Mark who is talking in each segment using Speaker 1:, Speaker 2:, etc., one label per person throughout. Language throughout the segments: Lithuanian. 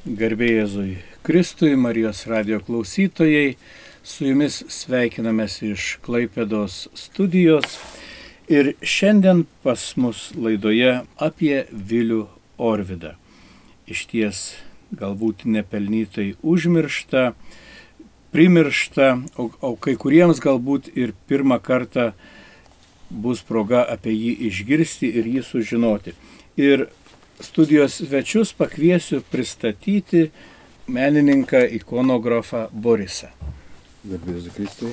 Speaker 1: Garbėjai Jėzui Kristui, Marijos radio klausytojai, su jumis sveikinamės iš Klaipėdos studijos ir šiandien pas mus laidoje apie Vilių Orvidą. Iš ties galbūt nepelnytai užmiršta, primiršta, o, o kai kuriems galbūt ir pirmą kartą bus proga apie jį išgirsti ir jį sužinoti. Ir studijos svečius pakviesiu pristatyti menininką ikonografą Borisą.
Speaker 2: Garbės Kristui.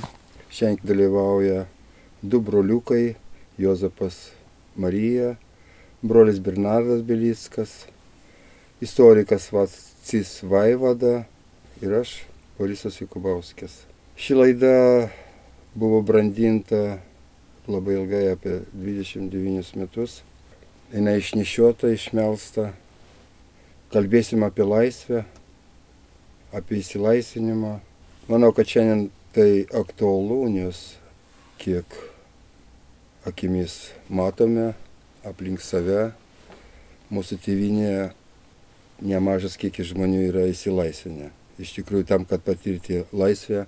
Speaker 2: Šiandien dalyvauja du broliukai - Jozapas Marija, brolis Bernardas Belickas, istorikas Vacis Vaivada ir aš, Borisas Jukubauskis. Ši laida buvo brandinta labai ilgai, apie 29 metus jinai išnešiota, išmelsta. Kalbėsim apie laisvę, apie įsilaisvinimą. Manau, kad šiandien tai aktualu, nes kiek akimis matome aplink save, mūsų tėvinėje nemažas kiekis žmonių yra įsilaisvinę. Iš tikrųjų, tam, kad patirti laisvę,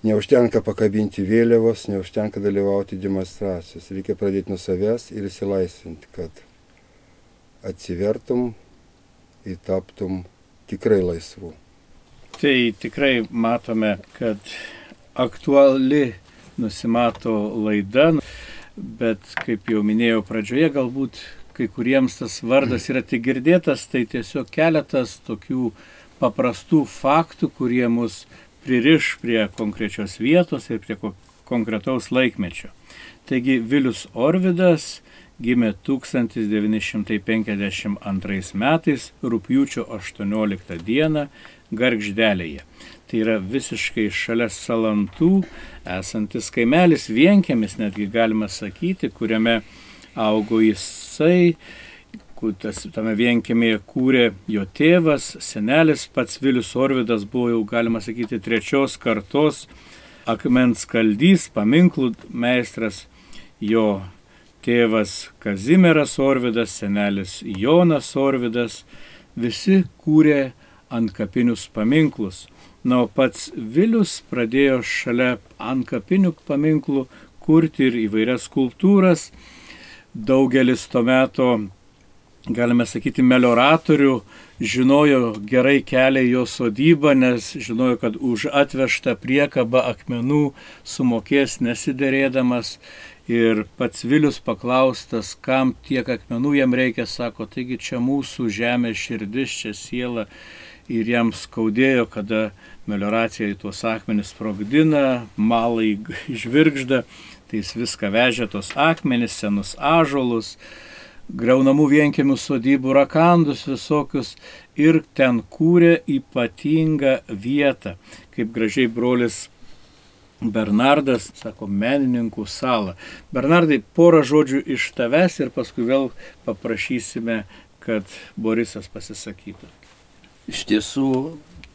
Speaker 2: Neužtenka pakabinti vėliavos, neužtenka dalyvauti demonstracijos. Reikia pradėti nuo savęs ir įsilaisvinti, kad atsivertum ir taptum tikrai laisvu.
Speaker 1: Tai tikrai matome, kad aktuali nusimato laida, bet kaip jau minėjau pradžioje, galbūt kai kuriems tas vardas yra tik girdėtas, tai tiesiog keletas tokių paprastų faktų, kurie mus pririš prie konkrečios vietos ir prie konkretaus laikmečio. Taigi Vilius Orvidas gimė 1952 metais rūpjūčio 18 dieną Gargždelėje. Tai yra visiškai šalia salantų esantis kaimelis vienkėmis, netgi galima sakyti, kuriame augo jisai tas, tame vienkėmėje kūrė jo tėvas, senelis, pats Vilius Orvidas buvo jau, galima sakyti, trečios kartos akmens kaldys, paminklų meistras, jo tėvas Kazimieras Orvidas, senelis Jonas Orvidas, visi kūrė ant kapinius paminklus. Na, o pats Vilius pradėjo šalia ant kapinių paminklų kurti ir įvairias skulptūras. Daugelis to meto galime sakyti, melioratorių, žinojo gerai kelią į jo sodybą, nes žinojo, kad už atvežtą priekabą akmenų sumokės nesiderėdamas. Ir pats Vilius paklaustas, kam tiek akmenų jam reikia, sako, taigi čia mūsų žemė širdis, čia siela. Ir jam skaudėjo, kada melioracija į tuos akmenis sprogdina, malai žvirgžda, tai jis viską vežė tos akmenis, senus ažolus greunamų vienkėmių sodybų rakandus visokius ir ten kūrė ypatingą vietą, kaip gražiai brolis Bernardas, sako, menininkų salą. Bernardai, porą žodžių iš tavęs ir paskui vėl paprašysime, kad Borisas pasisakytų.
Speaker 3: Iš tiesų,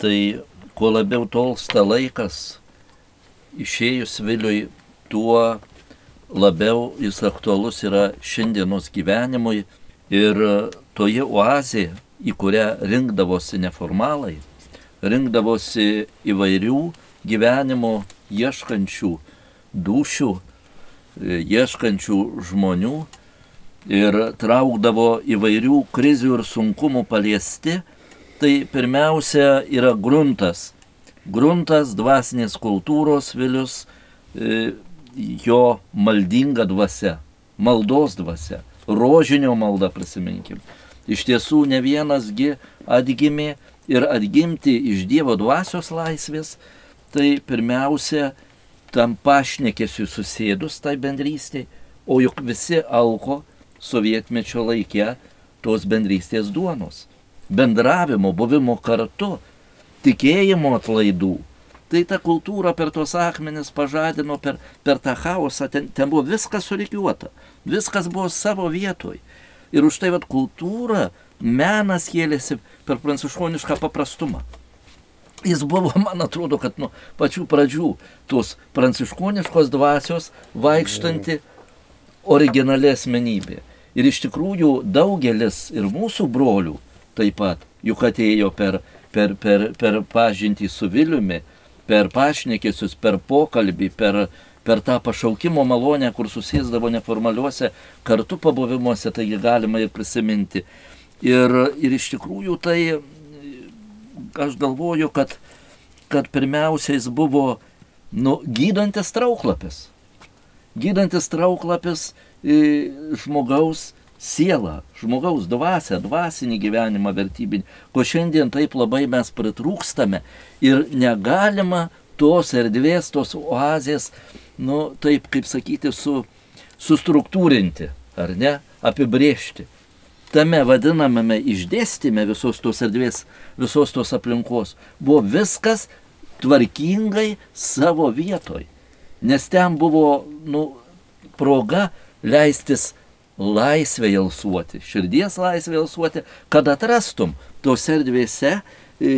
Speaker 3: tai kuo labiau tolsta laikas, išėjus Viliui, tuo labiau jis aktualus yra šiandienos gyvenimui ir toje oazėje, į kurią rinkdavosi neformalai, rinkdavosi įvairių gyvenimo ieškančių dušių, ieškančių žmonių ir traukdavo įvairių krizių ir sunkumų paliesti, tai pirmiausia yra gruntas. Gruntas dvasinės kultūros vilius jo maldinga dvasia, maldos dvasia, rožinio malda prisiminkim. Iš tiesų ne vienasgi atgimė ir atgimti iš Dievo dvasios laisvės, tai pirmiausia tam pašnekėsiu susėdus tai bendrystėje, o juk visi alko sovietmečio laikė tos bendrystės duonos. Bendravimo, buvimo kartu, tikėjimo atlaidų, Tai ta kultūra per tos akmenis pažadino, per, per tą chaosą, ten, ten buvo viskas surikiuota, viskas buvo savo vietoj. Ir už tai vad kultūra, menas kėlėsi per pranciškonišką paprastumą. Jis buvo, man atrodo, kad nuo pačių pradžių tos pranciškoniškos dvasios vaikštanti originali asmenybė. Ir iš tikrųjų daugelis ir mūsų brolių taip pat juk atėjo per, per, per, per pažintį su Viliumi, per pašnekėsius, per pokalbį, per, per tą pašaukimo malonę, kur susėsdavo neformaliuose kartu pabuvimuose, taigi galima ir prisiminti. Ir, ir iš tikrųjų tai aš galvoju, kad, kad pirmiausia jis buvo nu, gydantis trauklapis. Gydantis trauklapis žmogaus sielą, žmogaus dvasę, dvasinį gyvenimą vertybinį, ko šiandien taip labai mes pritrūkstame ir negalima tos erdvės, tos oazės nu, taip kaip sakyti, su, sustruktūrinti, ar ne, apibriežti. Tame vadinamame išdėstymė visos tos erdvės, visos tos aplinkos buvo viskas tvarkingai savo vietoj. Nes ten buvo nu, proga leistis laisvę jalsuoti, širdies laisvę jalsuoti, kad atrastum tose erdvėse e,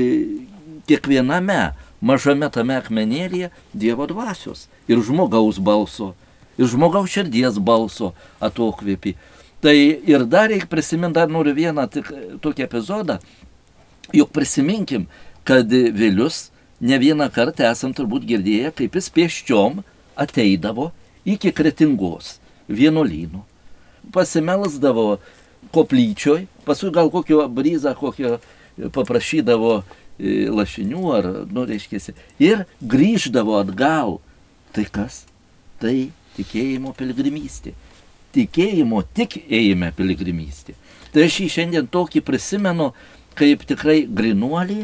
Speaker 3: kiekviename mažame tame akmenėlyje Dievo dvasios ir žmogaus balso, ir žmogaus širdies balso atokvėpį. Tai ir dar reikia prisiminti, dar noriu vieną tik tokį epizodą, juk prisiminkim, kad Vilius ne vieną kartą esam turbūt girdėję, kaip jis pieščiom ateidavo iki kretingos vienuolynų. Pasimelsdavo koplyčioj, paskui gal kokio bryzą, kokio paprašydavo e, lašinių ar, nu, reiškėsi, ir grįždavo atgal Tai kas? Tai tikėjimo piligrimystė. Tikėjimo tik ėjime piligrimystė. Tai aš jį šiandien tokį prisimenu kaip tikrai grinuolį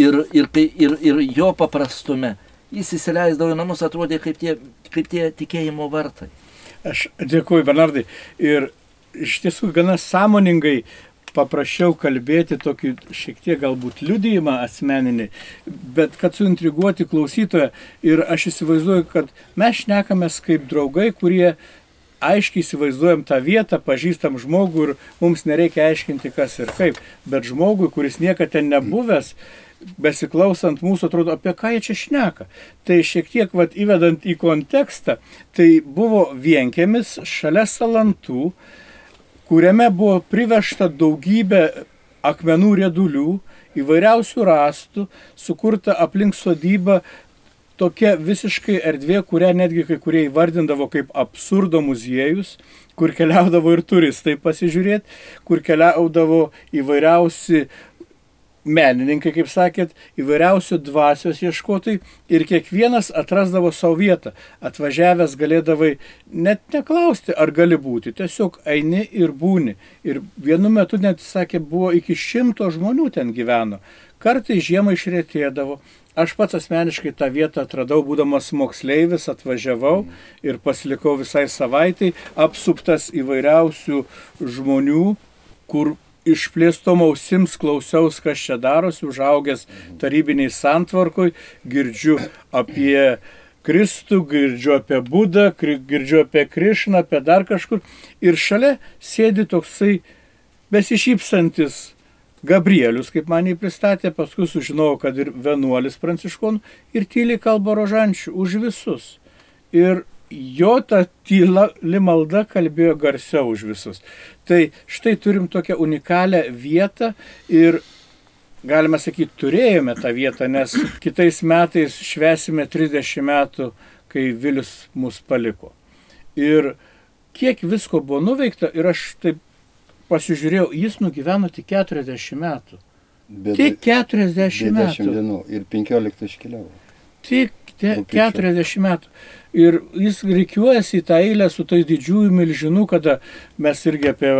Speaker 3: ir, ir, ir, ir jo paprastume. Jis įsileisdavo į namus, atrodė kaip tie, kaip tie tikėjimo vartai.
Speaker 1: Aš dėkuoju, Bernardai. Ir iš tiesų gana sąmoningai paprašiau kalbėti tokį šiek tiek galbūt liudijimą asmeninį, bet kad suintriguoti klausytoją ir aš įsivaizduoju, kad mes šnekamės kaip draugai, kurie aiškiai įsivaizduojam tą vietą, pažįstam žmogų ir mums nereikia aiškinti kas ir kaip, bet žmogui, kuris niekada ten nebuvęs, besiklausant mūsų, atrodo, apie ką jie čia šneka. Tai šiek tiek vat, įvedant į kontekstą, tai buvo vienkėmis šalia salantų, kuriame buvo privežta daugybė akmenų riedulių, įvairiausių rastų, sukurta aplink sodybą tokia visiškai erdvė, kurią netgi kai kurie įvardindavo kaip absurdo muziejus, kur keliaudavo ir turistai pasižiūrėti, kur keliaudavo įvairiausi menininkai, kaip sakėt, įvairiausių dvasios ieškotojai ir kiekvienas atrasdavo savo vietą. Atvažiavęs galėdavai net neklausti, ar gali būti, tiesiog eini ir būni. Ir vienu metu net, sakė, buvo iki šimto žmonių ten gyveno. Kartai žiemą išrėtėdavo. Aš pats asmeniškai tą vietą atradau, būdamas moksleivis, atvažiavau ir pasilikau visai savaitai, apsuptas įvairiausių žmonių, kur išplėstom ausims klausiaus, kas čia darosi, užaugęs tarybiniai santvarkoj, girdžiu apie Kristų, girdžiu apie Budą, girdžiu apie Krišną, apie dar kažkur. Ir šalia sėdi toksai besišypsantis Gabrielius, kaip man jį pristatė, paskui sužinojau, kad ir vienuolis pranciškonų ir tyliai kalba rožančių už visus. Ir jo ta tyla limalda kalbėjo garsiau už visus. Tai štai turim tokią unikalią vietą ir galima sakyti, turėjome tą vietą, nes kitais metais švesime 30 metų, kai Vilius mus paliko. Ir kiek visko buvo nuveikta ir aš taip pasižiūrėjau, jis nugyveno tik 40 metų. Bet tik 40 metų.
Speaker 2: dienų ir 15 iškeliavo.
Speaker 1: Tik 40 metų. Ir jis reikiuojasi į tą eilę su tais didžiųjų milžinų, kada mes irgi apie,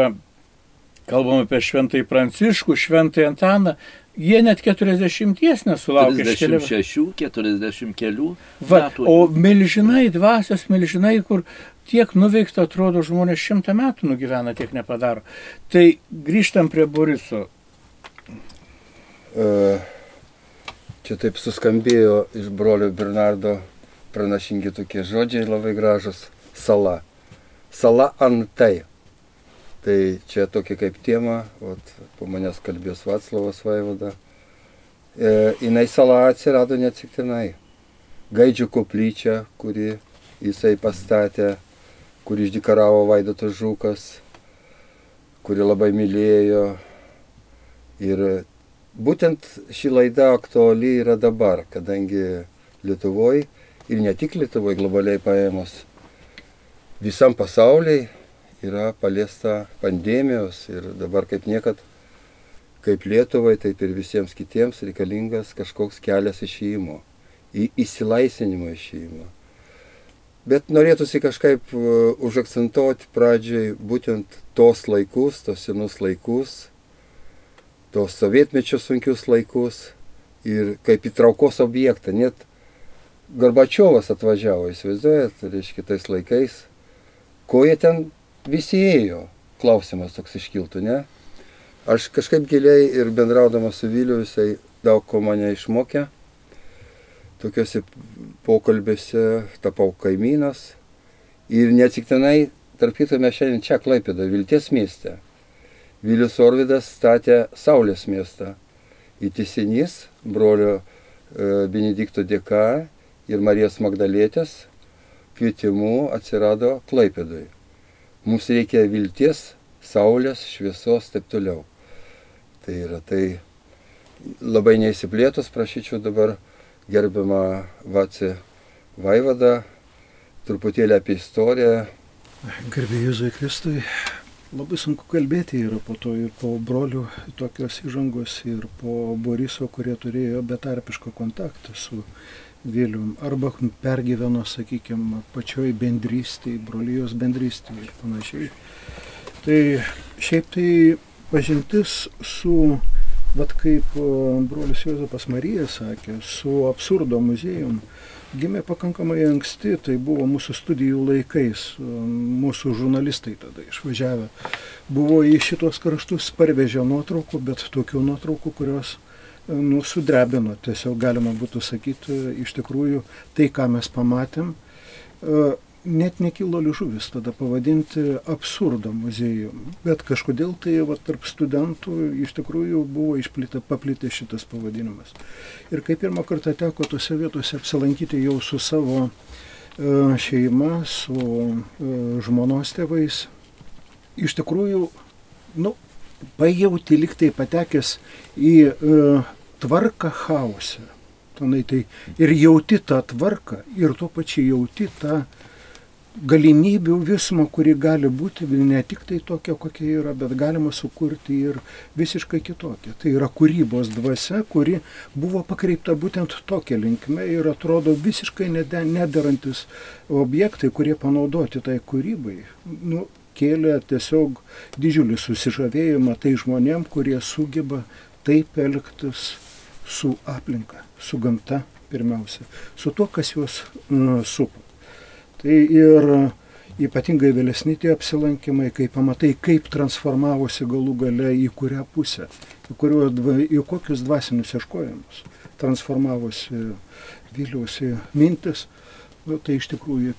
Speaker 1: kalbam apie šventai Pranciškų, šventai Antaną, jie net 40 nesulaukė.
Speaker 3: 46, 40 kelių.
Speaker 1: Va, o milžinai, dvasios milžinai, kur tiek nuveikta, atrodo, žmonės šimtą metų nugyvena, tiek nepadaro. Tai grįžtam prie Boriso.
Speaker 2: Uh, čia taip suskambėjo iš brolio Bernardo pranašingi tokie žodžiai labai gražus - sala. Sala antai. Tai čia tokia kaip tema, ot, po manęs kalbės Vaclavas Vaivoda. E, jinai sala atsirado neatsiktinai. Gaidžių koplyčia, kuri jisai pastatė, kuri išdikaravo Vaidotas Žukas, kuri labai mylėjo. Ir būtent ši laida aktuali yra dabar, kadangi Lietuvoje ir ne tik Lietuvoje globaliai paėmus, visam pasauliai yra paliesta pandemijos ir dabar kaip niekad, kaip Lietuvai, taip ir visiems kitiems reikalingas kažkoks kelias išėjimo, į įsilaisinimo išėjimą. Bet norėtųsi kažkaip uh, užakcentuoti pradžiai būtent tos laikus, tos senus laikus, tos sovietmečio sunkius laikus ir kaip įtraukos objektą. Net Gorbačiovas atvažiavo, įsivaizduojat, reiškia, tais laikais, ko jie ten visi ėjo, klausimas toks iškiltų, ne? Aš kažkaip giliai ir bendraudamas su Viliu, jisai daug ko mane išmokė. Tokiuose pokalbėse tapau kaimynas. Ir neatsiktinai, tarp kito, mes šiandien čia Klaipėda, Vilties mieste. Vilius Orvidas statė Saulės miestą. Įtisinys, brolio e, Benedikto dėka ir Marijos Magdalėtės kvietimu atsirado Klaipėdui. Mums reikia vilties, saulės, šviesos, taip toliau. Tai yra tai labai neįsiplėtus, prašyčiau dabar gerbiamą Vacį Vaivadą, truputėlį apie istoriją.
Speaker 4: Garbė Jėzui Kristui, labai sunku kalbėti yra po to ir po brolių tokios įžangos ir po Boriso, kurie turėjo betarpišką kontaktą su Vilium arba pergyveno, sakykime, pačioj bendrystėje, brolijos bendrystėje ir panašiai. Tai šiaip tai pažintis su, vad kaip brolis Jozapas Marija sakė, su absurdo muziejum gimė pakankamai anksti, tai buvo mūsų studijų laikais, mūsų žurnalistai tada išvažiavę. Buvo į šitos kraštus parvežę nuotraukų, bet tokių nuotraukų, kurios nu, sudrebino, tiesiog galima būtų sakyti, iš tikrųjų tai, ką mes pamatėm, net nekilo ližuvis tada pavadinti absurdo muziejum. Bet kažkodėl tai va, tarp studentų iš tikrųjų buvo išplitę, paplitę šitas pavadinimas. Ir kai pirmą kartą teko tose vietose apsilankyti jau su savo e, šeima, su e, žmonos tėvais, iš tikrųjų, nu, pajauti liktai patekęs į e, tvarką chaose. Tenai tai ir jauti tą tvarką ir tuo pačiu jauti tą galimybių vismo, kuri gali būti ne tik tai tokia, kokia yra, bet galima sukurti ir visiškai kitokią. Tai yra kūrybos dvasia, kuri buvo pakreipta būtent tokia linkme ir atrodo visiškai nederantis objektai, kurie panaudoti tai kūrybai. Nu, kėlė tiesiog didžiulį susižavėjimą tai žmonėm, kurie sugeba taip elgtis su aplinka, su gamta pirmiausia, su tuo, kas juos uh, supa. Tai ir ypatingai vėlesni tie apsilankimai, kai pamatai, kaip transformavosi galų gale į kurią pusę, į, kurio, į kokius dvasinius ieškojimus transformavosi viliausi mintis, nu, tai iš tikrųjų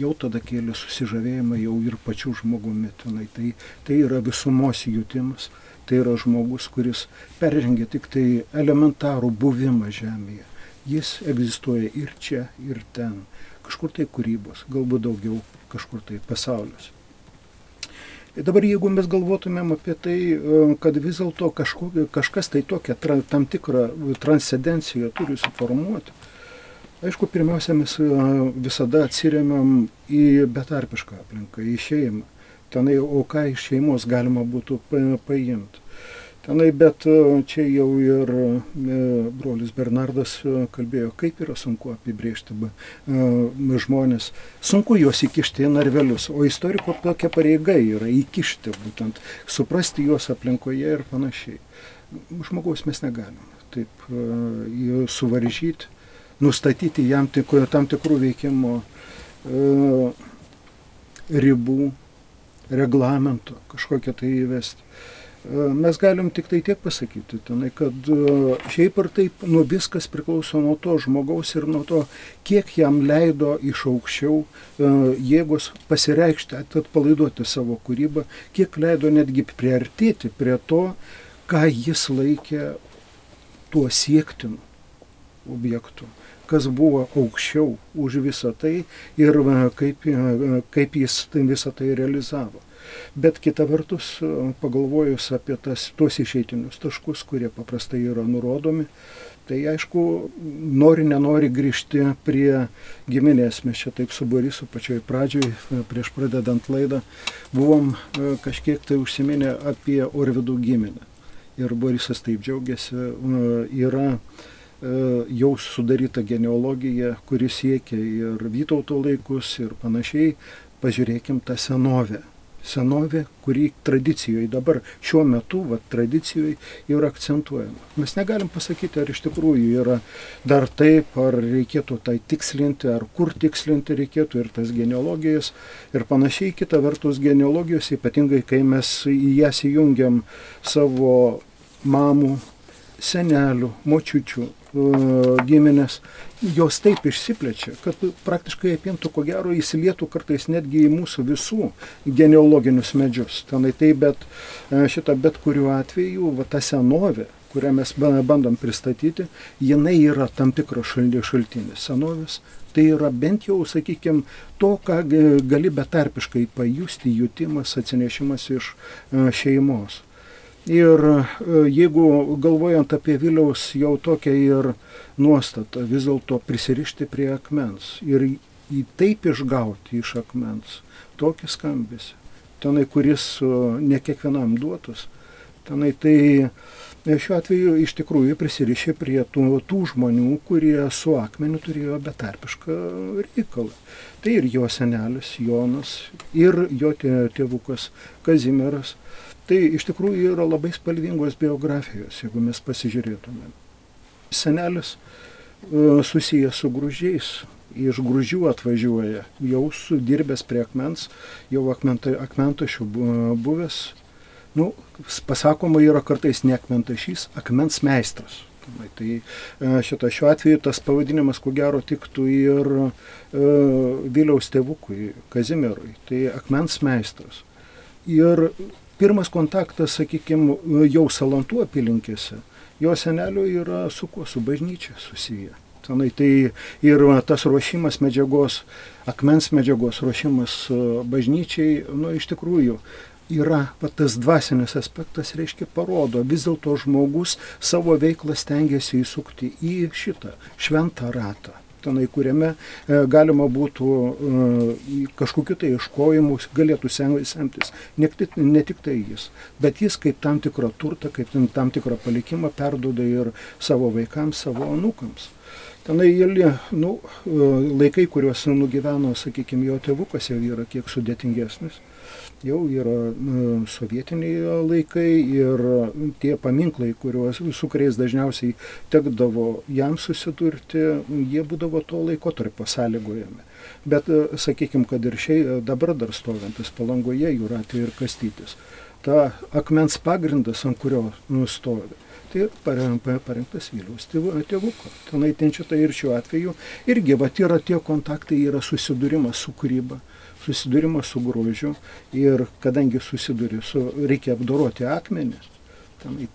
Speaker 4: jau tada kėlė susižavėjimą jau ir pačių žmogumi. Tenai. Tai, tai yra visumos jutimas, Tai yra žmogus, kuris peržengia tik tai elementarų buvimą žemėje. Jis egzistuoja ir čia, ir ten. Kažkur tai kūrybos, galbūt daugiau kažkur tai pasauliuose. Ir dabar jeigu mes galvotumėm apie tai, e, kad vis dėlto kažkas tai tokia tam tikrą transcendenciją turi suformuoti, aišku, pirmiausia, mes e, visada atsiriamėm į betarpišką aplinką, į šeimą. Tenai, o ką iš šeimos galima būtų paimti. Tenai, bet e, čia jau ir e, brolis Bernardas e, kalbėjo, kaip yra sunku apibriežti žmonės. Sunku juos įkišti į narvelius, o istoriko tokia pareiga yra įkišti būtent, suprasti juos aplinkoje ir panašiai. Žmogaus mes negalime taip suvaržyti, nustatyti jam tikrų, tam tikrų veikimo ribų, reglamento, kažkokią tai įvesti. Mes galim tik tai tiek pasakyti, tenai, kad e, šiaip ar taip nu, viskas priklauso nuo to žmogaus ir nuo to, kiek jam leido iš aukščiau e, jėgos pasireikšti, atpalaiduoti savo kūrybą, kiek leido netgi priartėti prie to, ką jis laikė tuo siektinu objektu, kas buvo aukščiau už visą tai ir e, kaip, kaip jis visą tai realizavo. Bet kita vertus, pagalvojus apie tas, tuos išeitinius taškus, kurie paprastai yra nurodomi, Tai aišku, nori, nenori grįžti prie giminės. Mes čia taip su Borisu pačioj pradžioj, prieš pradedant laidą, buvom e, kažkiek tai užsiminę apie Orvidų giminę. Ir Borisas taip džiaugiasi, e, yra e, jau sudaryta genealogija, kuris siekia ir Vytauto laikus ir panašiai. Pažiūrėkim tą senovę senovė, kuri tradicijoje dabar šiuo metu, va, tradicijoje yra akcentuojama. Mes negalim pasakyti, ar iš tikrųjų yra dar taip, ar reikėtų tai tikslinti, ar kur tikslinti reikėtų ir tas genealogijas ir panašiai. Kita vertus, genealogijos, ypatingai kai mes į jas įjungiam savo mamų, senelių, močiučių, giminės, jos taip išsiplečia, kad praktiškai apimtų, ko gero, įsilietų kartais netgi į mūsų visų genealoginius medžius. Tenai tai, bet e, šitą bet kuriuo atveju, va ta senovė, kurią mes bandom pristatyti, jinai yra tam tikras šaltinis senovės. Tai yra bent jau, sakykime, to, ką gali betarpiškai pajusti, jutimas, atsinešimas iš e, šeimos. Ir e, jeigu galvojant apie Viliaus jau tokią ir nuostatą, vis dėlto prisirišti prie akmens ir į taip išgauti iš akmens tokį skambėsi, tenai, kuris e, ne kiekvienam duotus, tenai tai e, šiuo atveju iš tikrųjų prisirišė prie tų, tų žmonių, kurie su akmeniu turėjo betarpišką reikalą. Tai ir jo senelis Jonas, ir jo tėvukas Kazimieras Tai iš tikrųjų yra labai spalvingos biografijos, jeigu mes pasižiūrėtume. Senelis e, susijęs su grūžiais, iš grūžių atvažiuoja, jau sudirbęs prie akmens, jau akmentašių buvęs. Nu, pasakoma yra kartais ne akmentašys, akmens meistras. Tai e, šitą šiuo atveju tas pavadinimas, ko gero, tiktų ir e, Viliaus tėvukui, Kazimierui. Tai akmens meistras. Ir pirmas kontaktas, sakykime, jau Salantų apylinkėse, jo senelio yra su kuo, su bažnyčia susiję. Tenai tai ir tas ruošimas medžiagos, akmens medžiagos ruošimas e, bažnyčiai, nu iš tikrųjų yra va, tas dvasinis aspektas, reiškia, parodo, vis dėlto žmogus savo veiklą stengiasi įsukti į šitą šventą ratą tenai, kuriame e, galima būtų e, kažkokiu tai iškojimu galėtų semtis ne, ne tik tai jis, bet jis kaip tam tikrą turtą, kaip tam tikrą palikimą perduoda ir savo vaikams, savo anūkams. Tenai jėlė, nu, e, laikai, kuriuos nugyveno, sakykime, jo tėvukas jau yra kiek sudėtingesnis jau yra sovietiniai laikai ir tie paminklai, kuriuos, su kuriais dažniausiai tekdavo jam susidurti, jie būdavo to laiko tarp sąlygojami. Bet sakykime, kad ir šiai dabar dar stovintis palangoje jūratė ir kastytis. Ta akmens pagrindas, ant kurio nustovi, tai parengtas Viliaus tėvuko. Tenai tenčia tai ir šiuo atveju irgi, va, yra tie kontaktai, yra susidūrimas su kūryba susidūrimas su grožiu ir kadangi susiduri su, reikia apdoroti akmenis,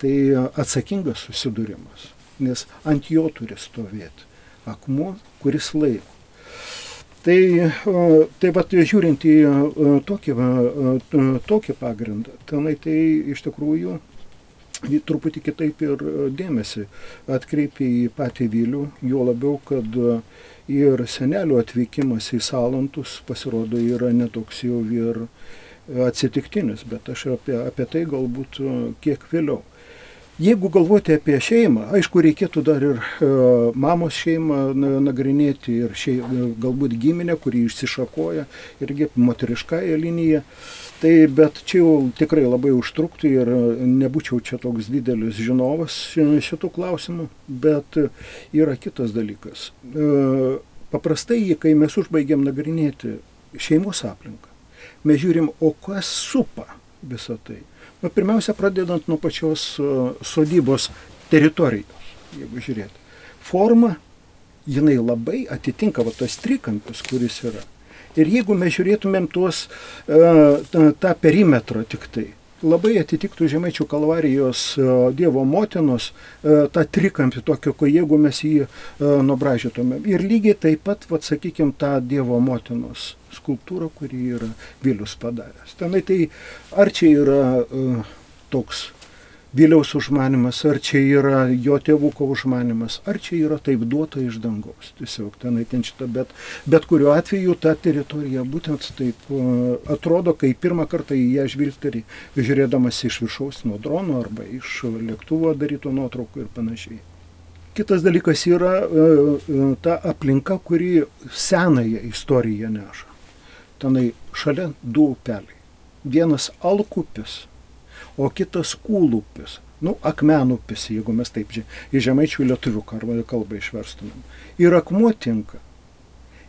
Speaker 4: tai atsakingas susidūrimas, nes ant jo turi stovėti akmuo, kuris laiko. Tai, tai va, žiūrint į tokį, tokį pagrindą, tenai tai iš tikrųjų truputį kitaip ir dėmesį atkreipia į patį Vilių, juo labiau, kad ir senelio atvykimas į Salantus pasirodo yra netoks jau ir atsitiktinis, bet aš apie, apie tai galbūt e, kiek vėliau. Jeigu galvoti apie šeimą, aišku, reikėtų dar ir e, mamos šeimą nagrinėti ir šei, galbūt giminę, kuri išsišakoja, irgi moteriškąją liniją. Tai bet čia jau tikrai labai užtruktų ir nebūčiau čia toks didelis žinovas šitų klausimų, bet yra kitas dalykas. E, paprastai, kai mes užbaigiam nagrinėti šeimos aplinką, mes žiūrim, o kas supa visą tai. Nu, pirmiausia, pradedant nuo pačios e, sodybos teritorijos, jeigu žiūrėti. Forma, jinai labai atitinka va tas trikampis, kuris yra Ir jeigu mes žiūrėtumėm tuos, e, tą perimetrą tik tai, labai atitiktų Žemaičių kalvarijos Dievo motinos tą trikampį tokio, kai jeigu mes jį nubražytume. Ir lygiai taip pat, vad sakykime, tą Dievo motinos skulptūrą, kurį yra Vilius padaręs. Tenai tai ar čia yra toks Viliaus užmanimas, ar čia yra jo tėvuko užmanimas, ar čia yra taip duota iš dangaus. Tiesiog tenai ten šitą, bet, bet kuriuo atveju ta teritorija būtent taip uh, atrodo, kai pirmą kartą į ją žvilgteri, žiūrėdamas iš viršaus nuo drono arba iš lėktuvo darytų nuotraukų ir panašiai. Kitas dalykas yra uh, ta aplinka, kuri senąją istoriją neša. Tenai šalia du upeliai. Vienas Alkupis, o kitas kūlupis. Nu, akmenupis, jeigu mes taip į žemaičių lietuvių kalbą išverstumėm. Ir akmuo tinka.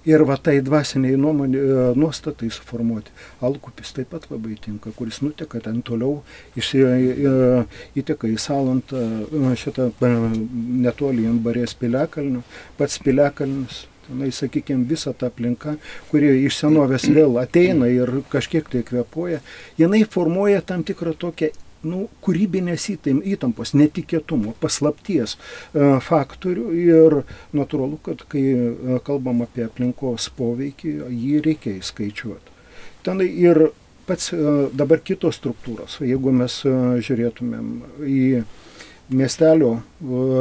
Speaker 4: Ir va tai dvasiniai nuomonė, e, nuostatai suformuoti. Alkupis taip pat labai tinka, kuris nuteka ten toliau, išsi, e, įteka į salantą, e, šitą netolį ant barės piliakalnių, pats piliakalnis tenai, sakykime, visa ta aplinka, kuri iš senovės vėl ateina ir kažkiek tai kvepuoja, jinai formuoja tam tikrą tokią nu, kūrybinės įtampos, netikėtumo, paslapties e, faktorių ir natūralu, kad kai e, kalbam apie aplinkos poveikį, jį reikia įskaičiuoti. Ten ir pats e, dabar kitos struktūros, jeigu mes žiūrėtumėm į miestelio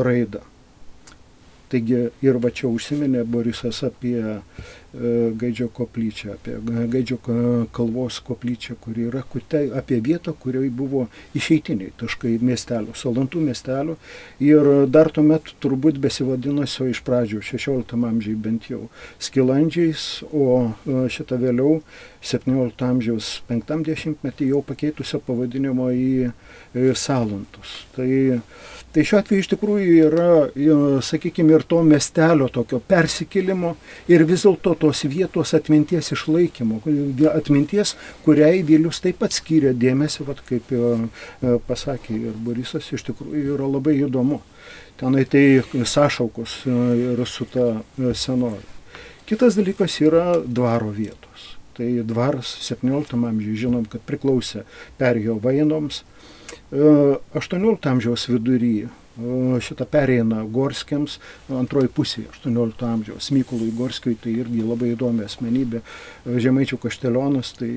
Speaker 4: raidą, Taigi ir va čia užsiminė Borisas apie Gaidžio koplyčią, apie Gaidžio kalvos koplyčią, kuri yra kutai, apie vietą, kurioje buvo išeitiniai taškai miestelio, salantų miestelio ir dar tuomet turbūt besivadinusio iš pradžių 16 amžiai bent jau skilandžiais, o e, šitą vėliau 17 amžiaus 50 metį jau pakeitusio pavadinimo į e, salantus. Tai Tai šiuo atveju iš tikrųjų yra, sakykime, ir to miestelio tokio persikėlimo ir vis dėlto tos vietos atminties išlaikymo. Atminties, kuriai Vilius taip pat skyrė dėmesį, vat, kaip e, e, pasakė ir Borisas, iš tikrųjų yra labai įdomu. Tenai tai sąšaukos e, ir su ta senovė. Kitas dalykas yra dvaro vietos. Tai dvaras 17 amžiuje žinom, kad priklausė perėjo vainoms, 18 e, amžiaus vidury e, šitą pereina Gorskiams antroji pusė 18 amžiaus. Mykolui Gorskiui tai irgi labai įdomi asmenybė. E, Žemaičių kaštelionas, tai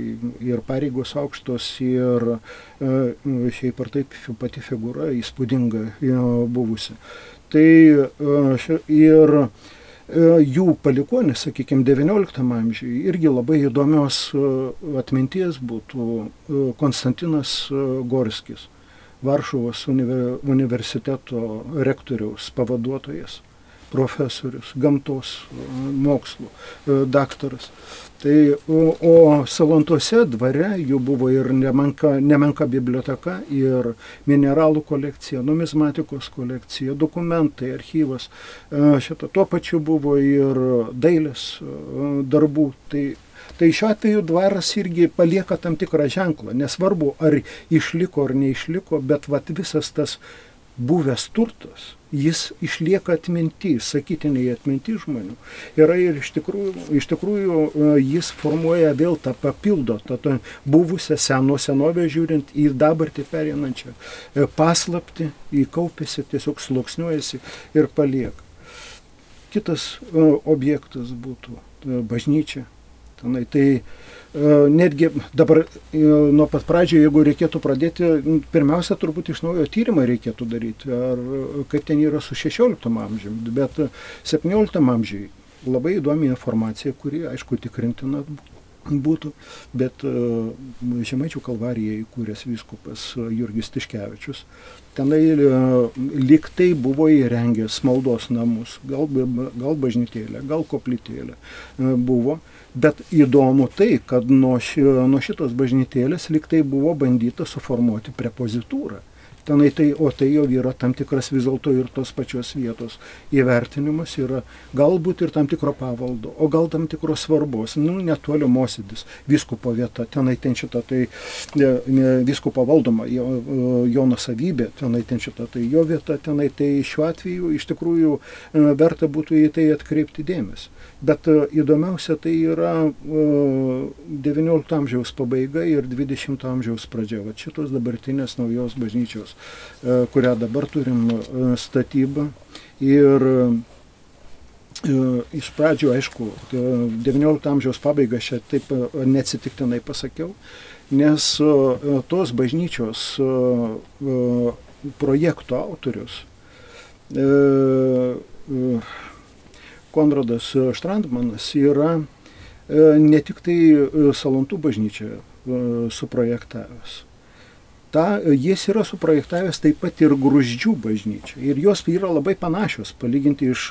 Speaker 4: ir pareigos aukštos, ir šiaip ar taip pati figūra įspūdinga buvusi. Tai ir jų palikonis, sakykime, XIX amžiui irgi labai įdomios atminties būtų Konstantinas Gorskis Varšuvos universiteto rektoriaus pavaduotojas, profesorius, gamtos e, mokslų e, daktaras. Tai, o, o Salantuose dvare jų buvo ir nemenka, nemenka biblioteka, ir mineralų kolekcija, numizmatikos kolekcija, dokumentai, archyvas. E, šitą tuo pačiu buvo ir dailės darbų. Tai Tai šiuo atveju dvaras irgi palieka tam tikrą ženklą, nesvarbu ar išliko ar neišliko, bet vat visas tas buvęs turtas, jis išlieka atminti, sakytiniai atminti žmonių. Yra ir iš tikrųjų, iš tikrųjų e, jis formuoja vėl tą papildo, tą, tą buvusią seno senovę žiūrint į dabartį perinančią e, paslapti, įkaupėsi, tiesiog sluoksniuojasi ir palieka. Kitas e, objektas būtų bažnyčia, Tenai, tai e, netgi dabar e, nuo pat pradžio, jeigu reikėtų pradėti, pirmiausia, turbūt iš naujo tyrimą reikėtų daryti, ar kaip ten yra su 16 amžiumi, bet 17 amžiui labai įdomi informacija, kuri, aišku, tikrintina būtų, bet e, Žemaičių kalvariją įkūręs vyskupas Jurgis Tiškevičius tenai lyg tai buvo įrengęs maldos namus, gal, gal bažnytėlė, gal koplytėlė buvo, Bet įdomu tai, kad nuo, ši, nuo šitos bažnytėlės liktai buvo bandyta suformuoti prepozitūrą. Tenai tai, o tai jau yra tam tikras vis dėlto ir tos pačios vietos įvertinimas yra galbūt ir tam tikro pavaldo, o gal tam tikros svarbos, nu, netolio mosėdis, viskupo vieta, tenai ten šita, tai ne, ne, viskupo valdoma, jo, jo nusavybė, tenai ten šita, tai jo vieta, tenai tai šiuo atveju iš tikrųjų e, verta būtų į tai atkreipti dėmesį. Bet e, įdomiausia tai yra XIX e, amžiaus pabaiga ir XX amžiaus pradžia. Va šitos dabartinės naujos bažnyčios, e, kurią dabar turim statybą. Ir iš pradžių, aišku, XIX amžiaus pabaiga šią taip neatsitiktinai pasakiau, nes tos bažnyčios projekto autorius Konradas Štrandmanas yra e, ne tik tai e, Salantų bažnyčią e, suprojektavęs. Ta, jis yra suprojektavęs taip pat ir gruždžių bažnyčią. Ir jos yra labai panašios, palyginti iš,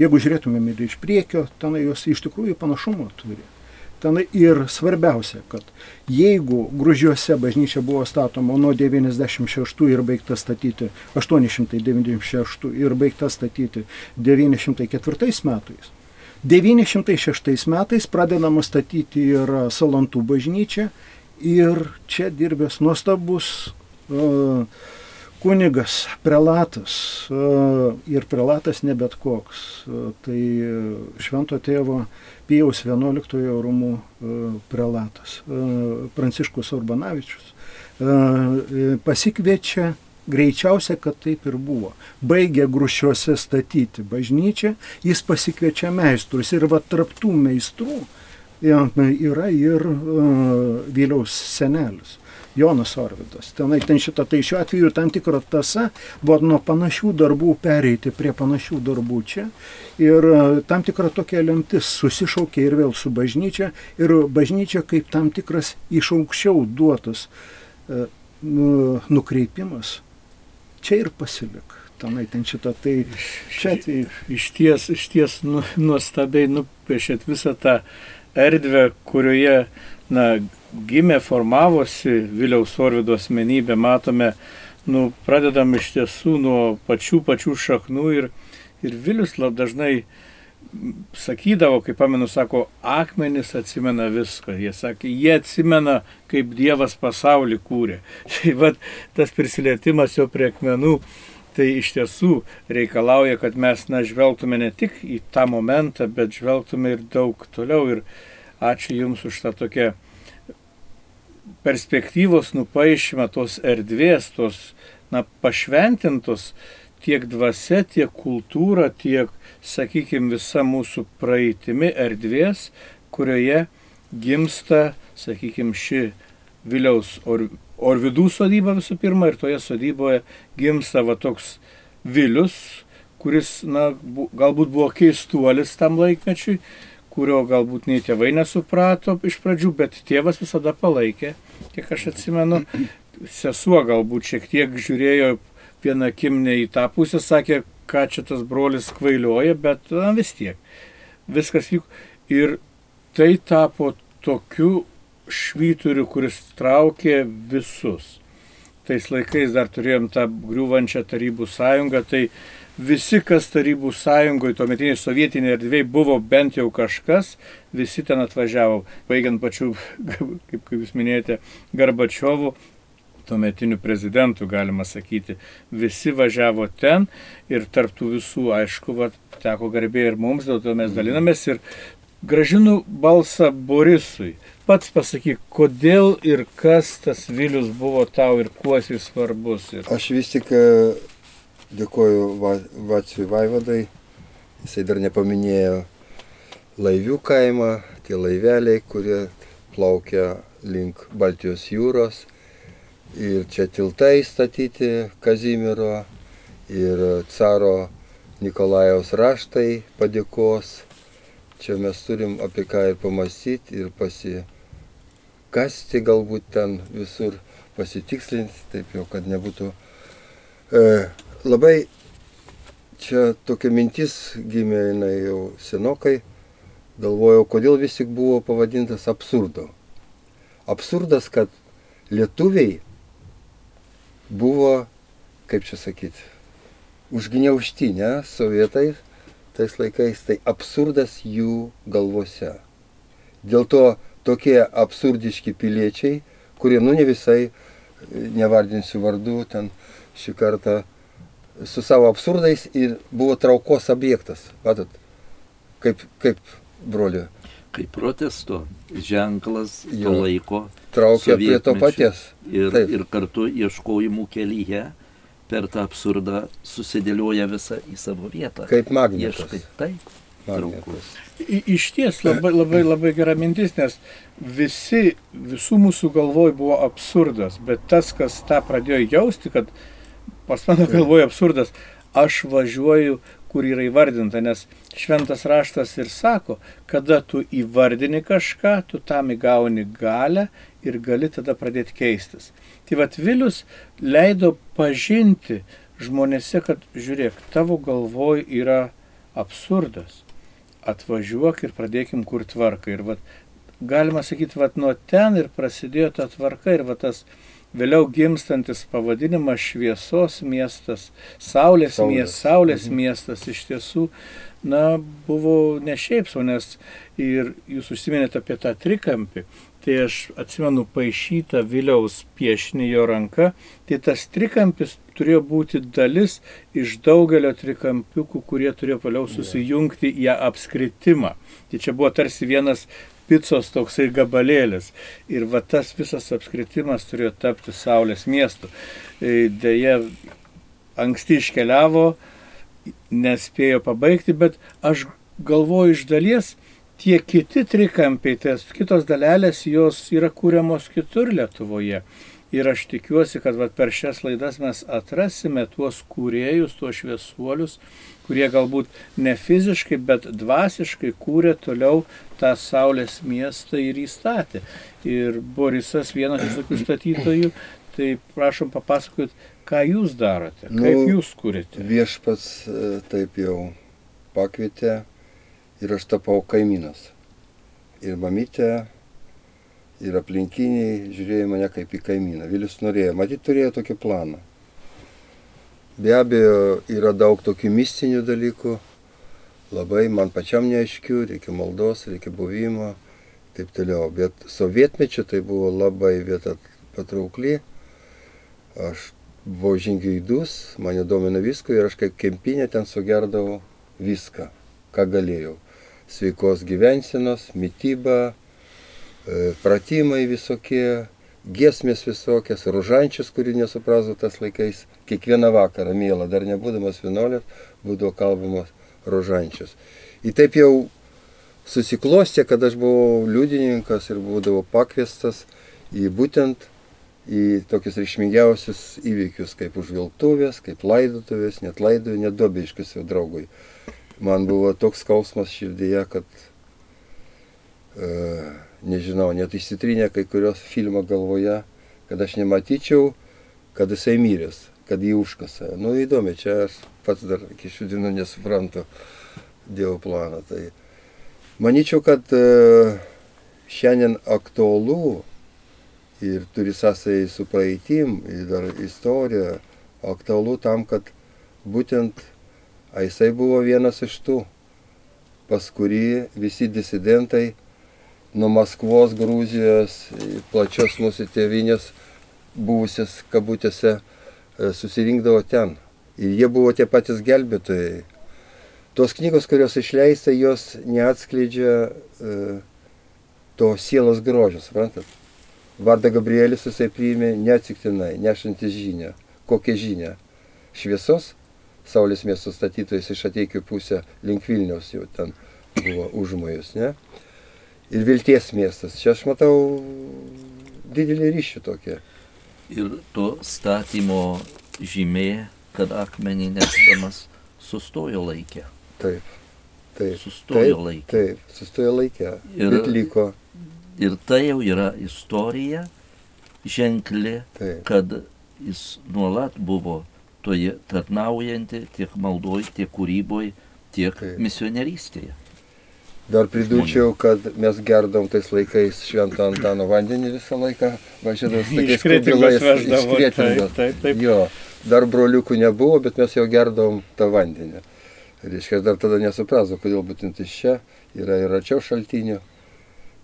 Speaker 4: jeigu žiūrėtumėm ir iš priekio, ten jos iš tikrųjų panašumo turi. Ten ir svarbiausia, kad jeigu Gružiuose bažnyčia buvo statoma nuo 96 ir baigta statyti 896 ir baigta statyti 904 metais, 906 metais pradedama statyti ir Salantų bažnyčia ir čia dirbęs nuostabus uh, kunigas, prelatas uh, ir prelatas ne bet koks, uh, tai švento tėvo Pijaus XI rūmų e, prelatas e, Pranciškus Urbanavičius e, pasikviečia greičiausia, kad taip ir buvo. Baigė grušiuose statyti bažnyčią, jis pasikviečia meistrus ir va tarptų meistrų yra ir uh, Vėliaus senelis. Jonas Orvidas. Tenai, ten šitą, tai šiuo atveju tam tikra tasa buvo nuo panašių darbų pereiti prie panašių darbų čia. Ir e, tam tikra tokia lemtis susišaukė ir vėl su bažnyčia. Ir bažnyčia kaip tam tikras iš aukščiau duotas e, nu, nukreipimas čia ir pasilik. Tenai ten šitą, tai čia tai.
Speaker 1: Iš ties, iš ties nu, nuostabiai nupiešėt visą tą erdvę, kurioje na, gimė, formavosi Viliaus Orvido asmenybė, matome, nu, pradedam iš tiesų nuo pačių pačių šaknų ir, ir Vilius labai dažnai sakydavo, kaip pamenu, sako, akmenis atsimena viską. Jie sakė, jie atsimena, kaip Dievas pasaulį kūrė. Tai vad tas prisilietimas jo prie akmenų, tai iš tiesų reikalauja, kad mes, na, žvelgtume ne tik į tą momentą, bet žvelgtume ir daug toliau. Ir ačiū Jums už tą tokią perspektyvos nupaišymą tos erdvės, tos na, pašventintos tiek dvasia, tiek kultūra, tiek, sakykime, visa mūsų praeitimi erdvės, kurioje gimsta, sakykime, ši Viliaus or, Orvidų sodyba visų pirma ir toje sodyboje gimsta va toks Vilius, kuris, na, bu, galbūt buvo keistuolis tam laikmečiui, kurio galbūt nei tėvai nesuprato iš pradžių, bet tėvas visada palaikė, kiek aš atsimenu. Sesuo galbūt šiek tiek žiūrėjo vieną kimnę į tą pusę, sakė, ką čia tas brolis kvailioja, bet na, vis tiek. Viskas vyko. Ir tai tapo tokiu švyturiu, kuris traukė visus. Tais laikais dar turėjom tą griūvančią tarybų sąjungą, tai visi, kas Tarybų sąjungoje, tuometiniai sovietiniai erdvėjai buvo bent jau kažkas, visi ten atvažiavo, baigiant pačių, kaip, kaip jūs minėjote, Garbačiovų, tuometinių prezidentų, galima sakyti, visi važiavo ten ir tarptų visų, aišku, va, teko garbė ir mums, dėl to mes dalinamės ir gražinu balsą Borisui. Pats pasakyk, kodėl ir kas tas Vilius buvo tau ir kuo jis svarbus. Ir...
Speaker 2: Aš vis tik e, Dėkoju Vaciui Vaivadai, jisai dar nepaminėjo laivių kaimą, tie laiveliai, kurie plaukia link Baltijos jūros. Ir čia tiltai statyti Kazimiero ir caro Nikolajaus raštai padėkos. Čia mes turim apie ką ir pamastyti ir pasikasti galbūt ten visur pasitikslinti, taip jau, kad nebūtų e, labai čia tokia mintis gimė jinai jau senokai, galvojau, kodėl vis tik buvo pavadintas absurdo. Absurdas, kad lietuviai buvo kaip čia sakyti, užgniaužti, ne, sovietai tais laikais, tai absurdas jų galvose. Dėl to tokie absurdiški piliečiai, kurie, nu ne visai, nevardinsiu vardų, ten šį kartą su savo absurdais ir buvo traukos objektas. Matot, kaip, kaip brolio.
Speaker 3: Kaip protesto ženklas
Speaker 2: Jo.
Speaker 3: laiko
Speaker 2: Traukia prie to paties.
Speaker 3: ir,
Speaker 2: Taip.
Speaker 3: ir kartu ieškojimų kelyje per tą absurdą susidėlioja visą į savo vietą.
Speaker 2: Kaip magnetas.
Speaker 3: Ieškai taip.
Speaker 2: magnetas.
Speaker 1: I- Iš ties labai, labai, labai gera mintis, nes visi, visų mūsų galvoj buvo absurdas, bet tas, kas tą pradėjo jausti, kad pas mano galvoje absurdas, aš važiuoju, kur yra įvardinta, nes šventas raštas ir sako, kada tu įvardini kažką, tu tam įgauni galę ir gali tada pradėti keistis. Tai vad Vilius leido pažinti žmonėse, kad žiūrėk, tavo galvoj yra absurdas atvažiuok ir pradėkim kur tvarką. Ir vat, galima sakyti, vat, nuo ten ir prasidėjo ta tvarka ir vat, tas vėliau gimstantis pavadinimas šviesos miestas, saulės,
Speaker 2: Saulės.
Speaker 1: miestas, saulės
Speaker 2: Mhm.
Speaker 1: miestas iš tiesų, na, buvo ne šiaip sau, nes ir jūs užsiminėte apie tą trikampį. Tai aš atsimenu paaišytą Viliaus piešinį jo ranka, tai tas trikampis turėjo būti dalis iš daugelio trikampiukų, kurie turėjo vėliau susijungti į apskritimą. Tai čia buvo tarsi vienas picos toksai gabalėlis. Ir va tas visas apskritimas turėjo tapti Saulės miestu. E, Deja, anksti iškeliavo, nespėjo pabaigti, bet aš galvoju iš dalies, tie kiti trikampiai, tas kitos dalelės, jos yra kūriamos kitur Lietuvoje. Ir aš tikiuosi, kad vat, per šias laidas mes atrasime tuos kūrėjus, tuos šviesuolius, kurie galbūt ne fiziškai, bet dvasiškai kūrė toliau tą Saulės miestą ir įstatė. Ir Borisas vienas iš tokių statytojų, tai prašom papasakot, ką jūs darote, kaip
Speaker 2: Nu,
Speaker 1: jūs kūrėte.
Speaker 2: Viešpats e, taip jau pakvietė ir aš tapau kaimynas. Ir mamytė, ir aplinkiniai žiūrėjo mane kaip į kaimyną. Vilius norėjo, matyt, turėjo tokį planą. Be abejo, yra daug tokių mistinių dalykų, labai man pačiam neaiškių, reikia maldos, reikia buvimo, taip toliau. Bet sovietmečiu tai buvo labai vieta patraukli. Aš buvau žingeidus, mane domina visko ir aš kaip kempinė ten sugerdavau viską, ką galėjau. Sveikos gyvensenos, mytyba, e, pratimai visokie, giesmės visokias, rožančius, kurių nesuprasau tas laikais. Kiekvieną vakarą, mėla, dar nebūdamas vienuolės, būdavo kalbamas rožančius. Ir taip jau susiklostė, kad aš buvau liudininkas ir būdavau pakviestas į būtent į tokius reikšmingiausius įvykius, kaip užvilktuvės, kaip laidotuvės, net laidojų, net dobeiškus jau draugui. Man buvo toks skausmas širdyje, kad, e, nežinau, net įsitrynė kai kurios filmo galvoje, kad aš nematyčiau, kad jisai myrės, kad jį užkasa. Nu įdomi, čia aš pats dar iki šių dienų nesuprantu Dievo planą. Tai manyčiau, kad e, šiandien aktualu ir turi sąsai su praeitim, ir dar istorija, aktualu tam, kad būtent jisai buvo vienas iš tų, pas kurį visi disidentai nuo Maskvos, Grūzijos, plačios mūsų tėvinės buvusias kabutėse e, susirinkdavo ten. Ir jie buvo tie patys gelbėtojai. Tos knygos, kurios išleista, jos neatskleidžia e, to sielos grožio, suprantat? Vardą Gabrielis jisai priėmė neatsiktinai, nešantis žinią. Kokią žinią? Šviesos, Saulės miesto statytojas iš ateikių pusę link Vilniaus jau ten buvo užmojus, ne? Ir vilties miestas. Čia aš matau didelį ryšį tokį.
Speaker 3: Ir to statymo žymė, kad akmenį nešdamas sustojo laikė.
Speaker 2: Taip. Taip.
Speaker 3: Sustojo
Speaker 2: taip,
Speaker 3: laikė.
Speaker 2: Taip, sustojo laikė.
Speaker 3: Ir-
Speaker 2: liko.
Speaker 3: Ir tai jau yra istorija ženkli,
Speaker 2: Taip.
Speaker 3: kad jis nuolat buvo toje tarnaujanti tiek maldoj, tiek kūryboj, tiek
Speaker 2: Taip.
Speaker 3: misionierystėje.
Speaker 2: Dar pridurčiau, kad mes gerdom tais laikais šventą Antano vandenį visą laiką,
Speaker 1: Iš
Speaker 2: tokiais kubilais,
Speaker 1: veždavo,
Speaker 2: iš Kretingos.
Speaker 1: taip, taip.
Speaker 2: Jo, dar broliukų nebuvo, bet mes jau gerdavom tą vandenį. Reiškia, aš dar tada nesuprasau, kodėl būtent iš čia yra ir arčiau šaltinio.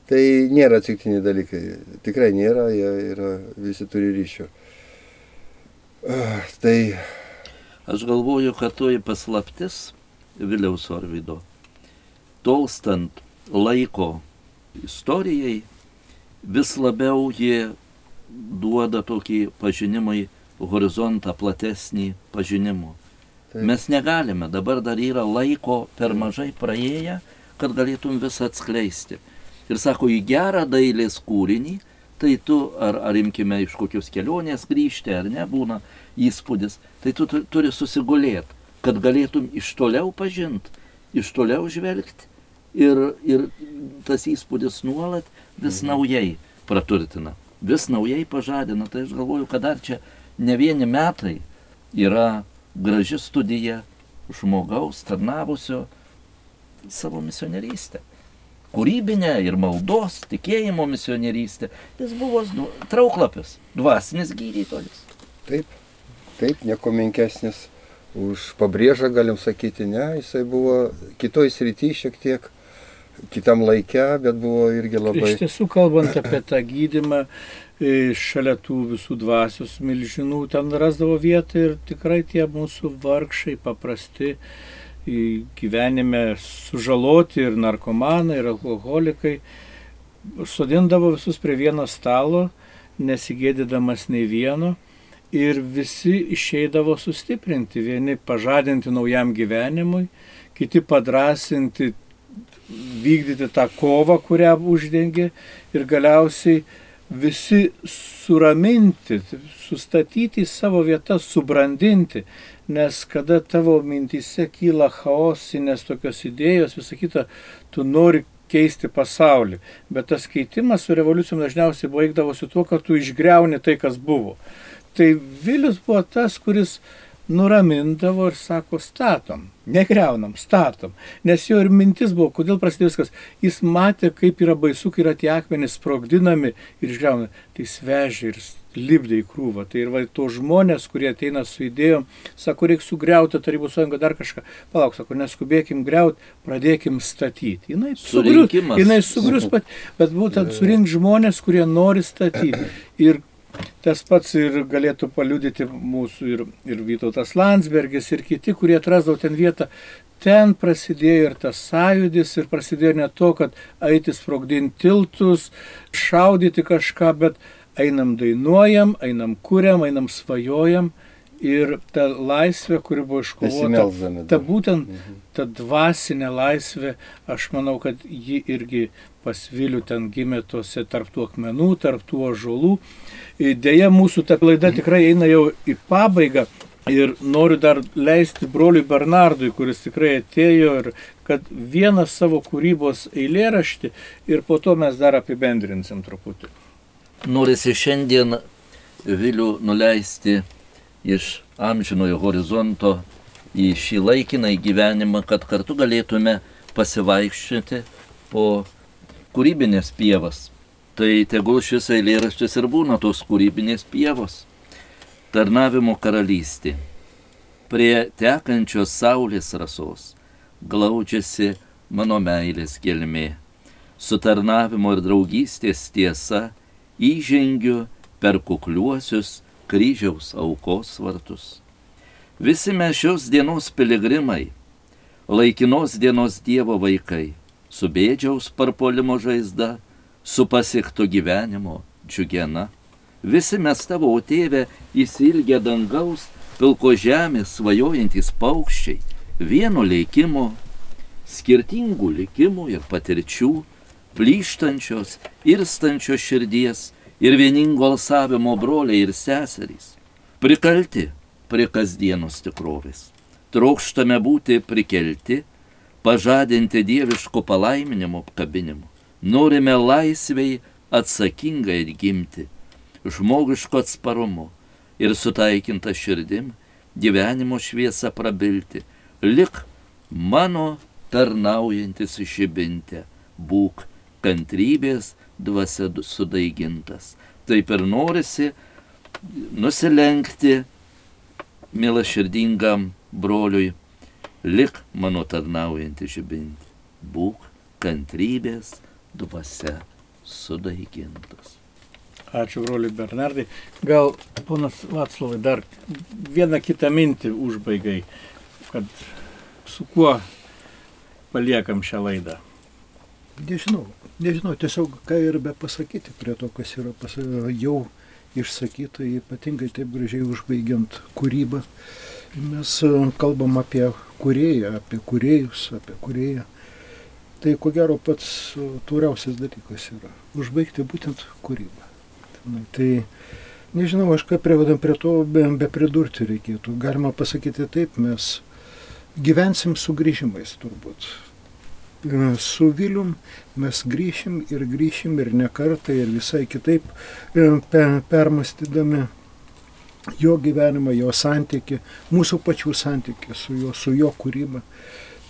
Speaker 2: Tai nėra atsitiktiniai dalykai. Tikrai nėra, jie yra, visi turi ryšių. Ah, tai.
Speaker 3: Aš galvoju, kad toji paslaptis Viliaus Orvido, tolstant laiko istorijai, vis labiau jie duoda tokį pažinimai horizontą platesnį pažinimo. Taip. Mes negalime, dabar dar yra laiko per mažai praėję, kad galėtum visą atskleisti. Ir sako, į gerą dailės kūrinį, tai tu, ar, ar imkime iš kokios kelionės grįžti, ar ne, būna įspūdis, tai tu turi susigulėti, kad galėtum iš toliau pažinti, iš toliau žvelgti ir, ir tas įspūdis nuolat vis mhm. naujai praturtina, vis naujai pažadina. Tai aš galvoju, kad dar čia ne vieni metai yra graži studija žmogaus tarnavusio savo misionierystę. Kūrybinę ir maldos, tikėjimo misionierystę. Jis buvo nu, trauklapis, dvasinis gydytojas.
Speaker 2: Taip, taip, nieko menkesnis už pabrėžą, galim sakyti, ne, jisai buvo kitoj srity šiek tiek kitam laikė, bet buvo irgi labai.
Speaker 1: Iš tiesų, kalbant apie tą gydimą, e, šalia tų visų dvasios milžinų ten rasdavo vietą ir tikrai tie mūsų vargšai paprasti gyvenime sužaloti ir narkomanai, ir alkoholikai, sodindavo visus prie vieno stalo, nesigėdydamas nei vieno. Ir visi išeidavo sustiprinti, vieni pažadinti naujam gyvenimui, kiti padrasinti vykdyti tą kovą, kurią uždengė ir galiausiai visi suraminti, sustatyti į savo vietas, subrandinti, nes kada tavo mintise kyla chaosinės tokios idėjos, visą kitą, tu nori keisti pasaulį, bet tas keitimas su revoliucijom dažniausiai baigdavosi tuo, kad tu išgreuni tai, kas buvo. Tai Vilius buvo tas, kuris nuramindavo ir sako, statom, negreunam, statom. Nes jo ir mintis buvo, kodėl prasidėjo viskas. Jis matė, kaip yra baisu, kai yra tie akmenys sprogdinami ir išgreunami. Tai svežia ir lipdė į krūvą. Tai ir va, to žmonės, kurie ateina su idėjom, sako, reikia sugriauti Tarybų sąjungą dar kažką. Palauk, sako, neskubėkim greuti, pradėkim statyti. Jinai sugrius, jinai sugrius pat, bet būtent surink žmonės, kurie nori statyti. Ir Tas pats ir galėtų paliudyti mūsų ir, ir Vytautas Landsbergis ir kiti, kurie atrasdavo ten vietą. Ten prasidėjo ir tas sąjūdis ir prasidėjo ne to, kad eiti sprogdinti tiltus, šaudyti kažką, bet einam dainuojam, einam kuriam, einam svajojam. Ir ta laisvė, kuri buvo iškovota, ta būtent mhm. Ta dvasinė laisvė, aš manau, kad ji irgi pas Vilių ten gimė tose tarptų akmenų, tarptų ožolų. Deja, mūsų ta laida tikrai eina jau į pabaigą. Ir noriu dar leisti broliui Bernardui, kuris tikrai atėjo ir kad vieną savo kūrybos eilėraštį ir po to mes dar apibendrinsim truputį.
Speaker 3: Norisi šiandien Vilių nuleisti iš amžinojo horizonto į šį laikiną gyvenimą, kad kartu galėtume pasivaikščioti po kūrybinės pievas. Tai tegul šis eilėraštis ir būna tos kūrybinės pievos. Tarnavimo karalystė. Prie tekančios saulės rasos glaudžiasi mano meilės gelmė. Su tarnavimo ir draugystės tiesa įžengiu per kukliuosius kryžiaus aukos vartus. Visi mes šios dienos piligrimai, laikinos dienos Dievo vaikai su bėdžiaus parpolimo žaizda, su pasiekto gyvenimo džiugena. Visi mes tavo tėvę įsilgę dangaus, pilko žemės svajojantys paukščiai, vieno leikimo, skirtingų likimų ir patirčių, plyštančios, irstančios širdies ir vieningo alsavimo broliai ir seserys, prikalti prie kasdienos tikrovės. Trokštame būti prikelti pažadinti dieviško palaiminimo apkabinimu. Norime laisviai atsakingai atgimti, žmogiško atsparumu ir sutaikinta širdim gyvenimo šviesą prabilti. Lik mano tarnaujantis žibinte, būk kantrybės dvasia sudaigintas. Taip ir norisi nusilenkti mėla širdingam broliui, lik mano tarnaujantį žibinti, būk kantrybės dvasia sudaigintas.
Speaker 1: Ačiū, broliui Bernardai. Gal, ponas Vatslavai, dar vieną kitą mintį užbaigai, kad su kuo paliekam šią laidą.
Speaker 4: Nežinau, nežinau, tiesiog ką ir be pasakyti prie to, kas yra pas, jau išsakyta, ypatingai taip gražiai užbaigiant kūrybą. Mes e, kalbam apie kurėją, apie kurėjus, apie kurėją. Tai ko gero pats e, tauriausias dalykas yra užbaigti būtent kūrybą. Tai nežinau, aš ką privedam prie to, be, be pridurti reikėtų. Galima pasakyti taip, mes gyvensim sugrįžimais turbūt. E, su Vilium mes grįšim ir grįšim ir ne kartą ir visai kitaip e, permastydami jo gyvenimą, jo santyki, mūsų pačių santyki su jo, su jo kūryba.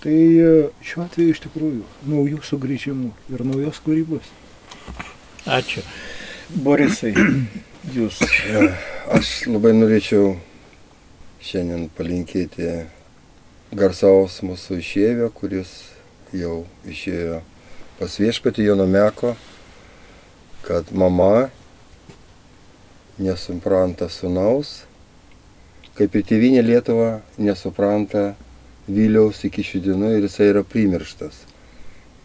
Speaker 4: Tai e, šiuo atveju iš tikrųjų naujų sugrįžimų ir naujos kūrybos.
Speaker 1: Ačiū. Borisai, jūs.
Speaker 2: Aš labai norėčiau šiandien palinkėti garsaus mūsų išėvio, kuris jau išėjo pas viešpatį Jono Meko, kad mama nesupranta sunaus, kaip ir tėvinė Lietuva nesupranta Viliaus iki šių dienų ir jisai yra primirštas.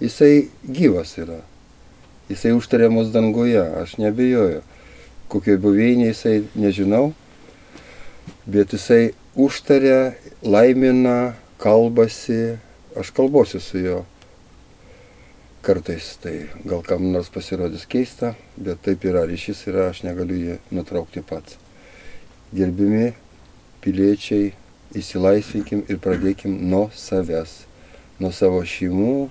Speaker 2: Jisai gyvas yra. Jisai užtarė mus danguje, aš nebejoju. Kokioj buveinė jisai nežinau, bet jisai užtarė, laimina, kalbasi, aš kalbuosiu su juo kartais, tai gal kam nors pasirodys keista, bet taip yra, ryšys yra, aš negaliu jį nutraukti pats. Gerbimi piliečiai, įsilaisvinkim ir pradėkim nuo savęs, nuo savo šeimų,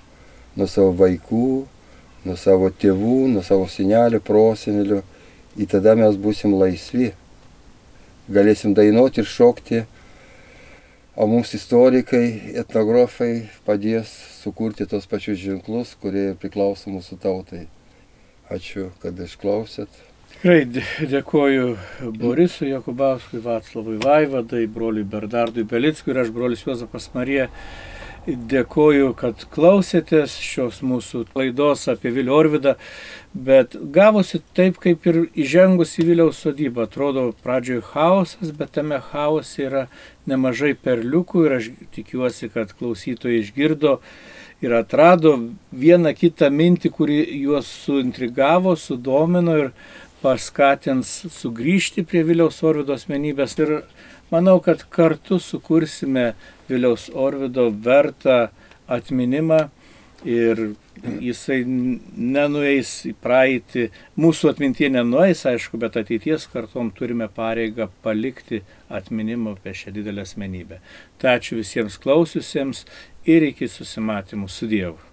Speaker 2: nuo savo vaikų, nuo savo tėvų, nuo savo senelių, prosenelių. Ir tada mes būsim laisvi. Galėsim dainuoti ir šokti O mums istorikai, etnografai padės sukurti tos pačius ženklus, kurie priklauso mūsų tautai. Ačiū, kad išklausėt.
Speaker 1: Tikrai dėkoju Borisui Jokubauskui, Vaclavui Vaivadai, broliui Bernardui Belickui ir aš brolis Juozapas Marija. Dėkoju, kad klausėtės šios mūsų laidos apie Vilio Orvidą, bet gavosi taip, kaip ir įžengus į Viliaus sodybą. Atrodo, pradžioje chaosas, bet tame chaose yra nemažai perliukų ir aš tikiuosi, kad klausytojai išgirdo ir atrado vieną kitą mintį, kuri juos suintrigavo, sudomino ir paskatins sugrįžti prie Viliaus Orvido asmenybės. Ir manau, kad kartu sukursime Viliaus Orvido vertą atminimą ir jisai nenueis į praeitį, mūsų atmintie nenueis, aišku, bet ateities kartom turime pareigą palikti atminimą apie šią didelę asmenybę. Tai ačiū visiems klausiusiems ir iki susimatymų su Dievu.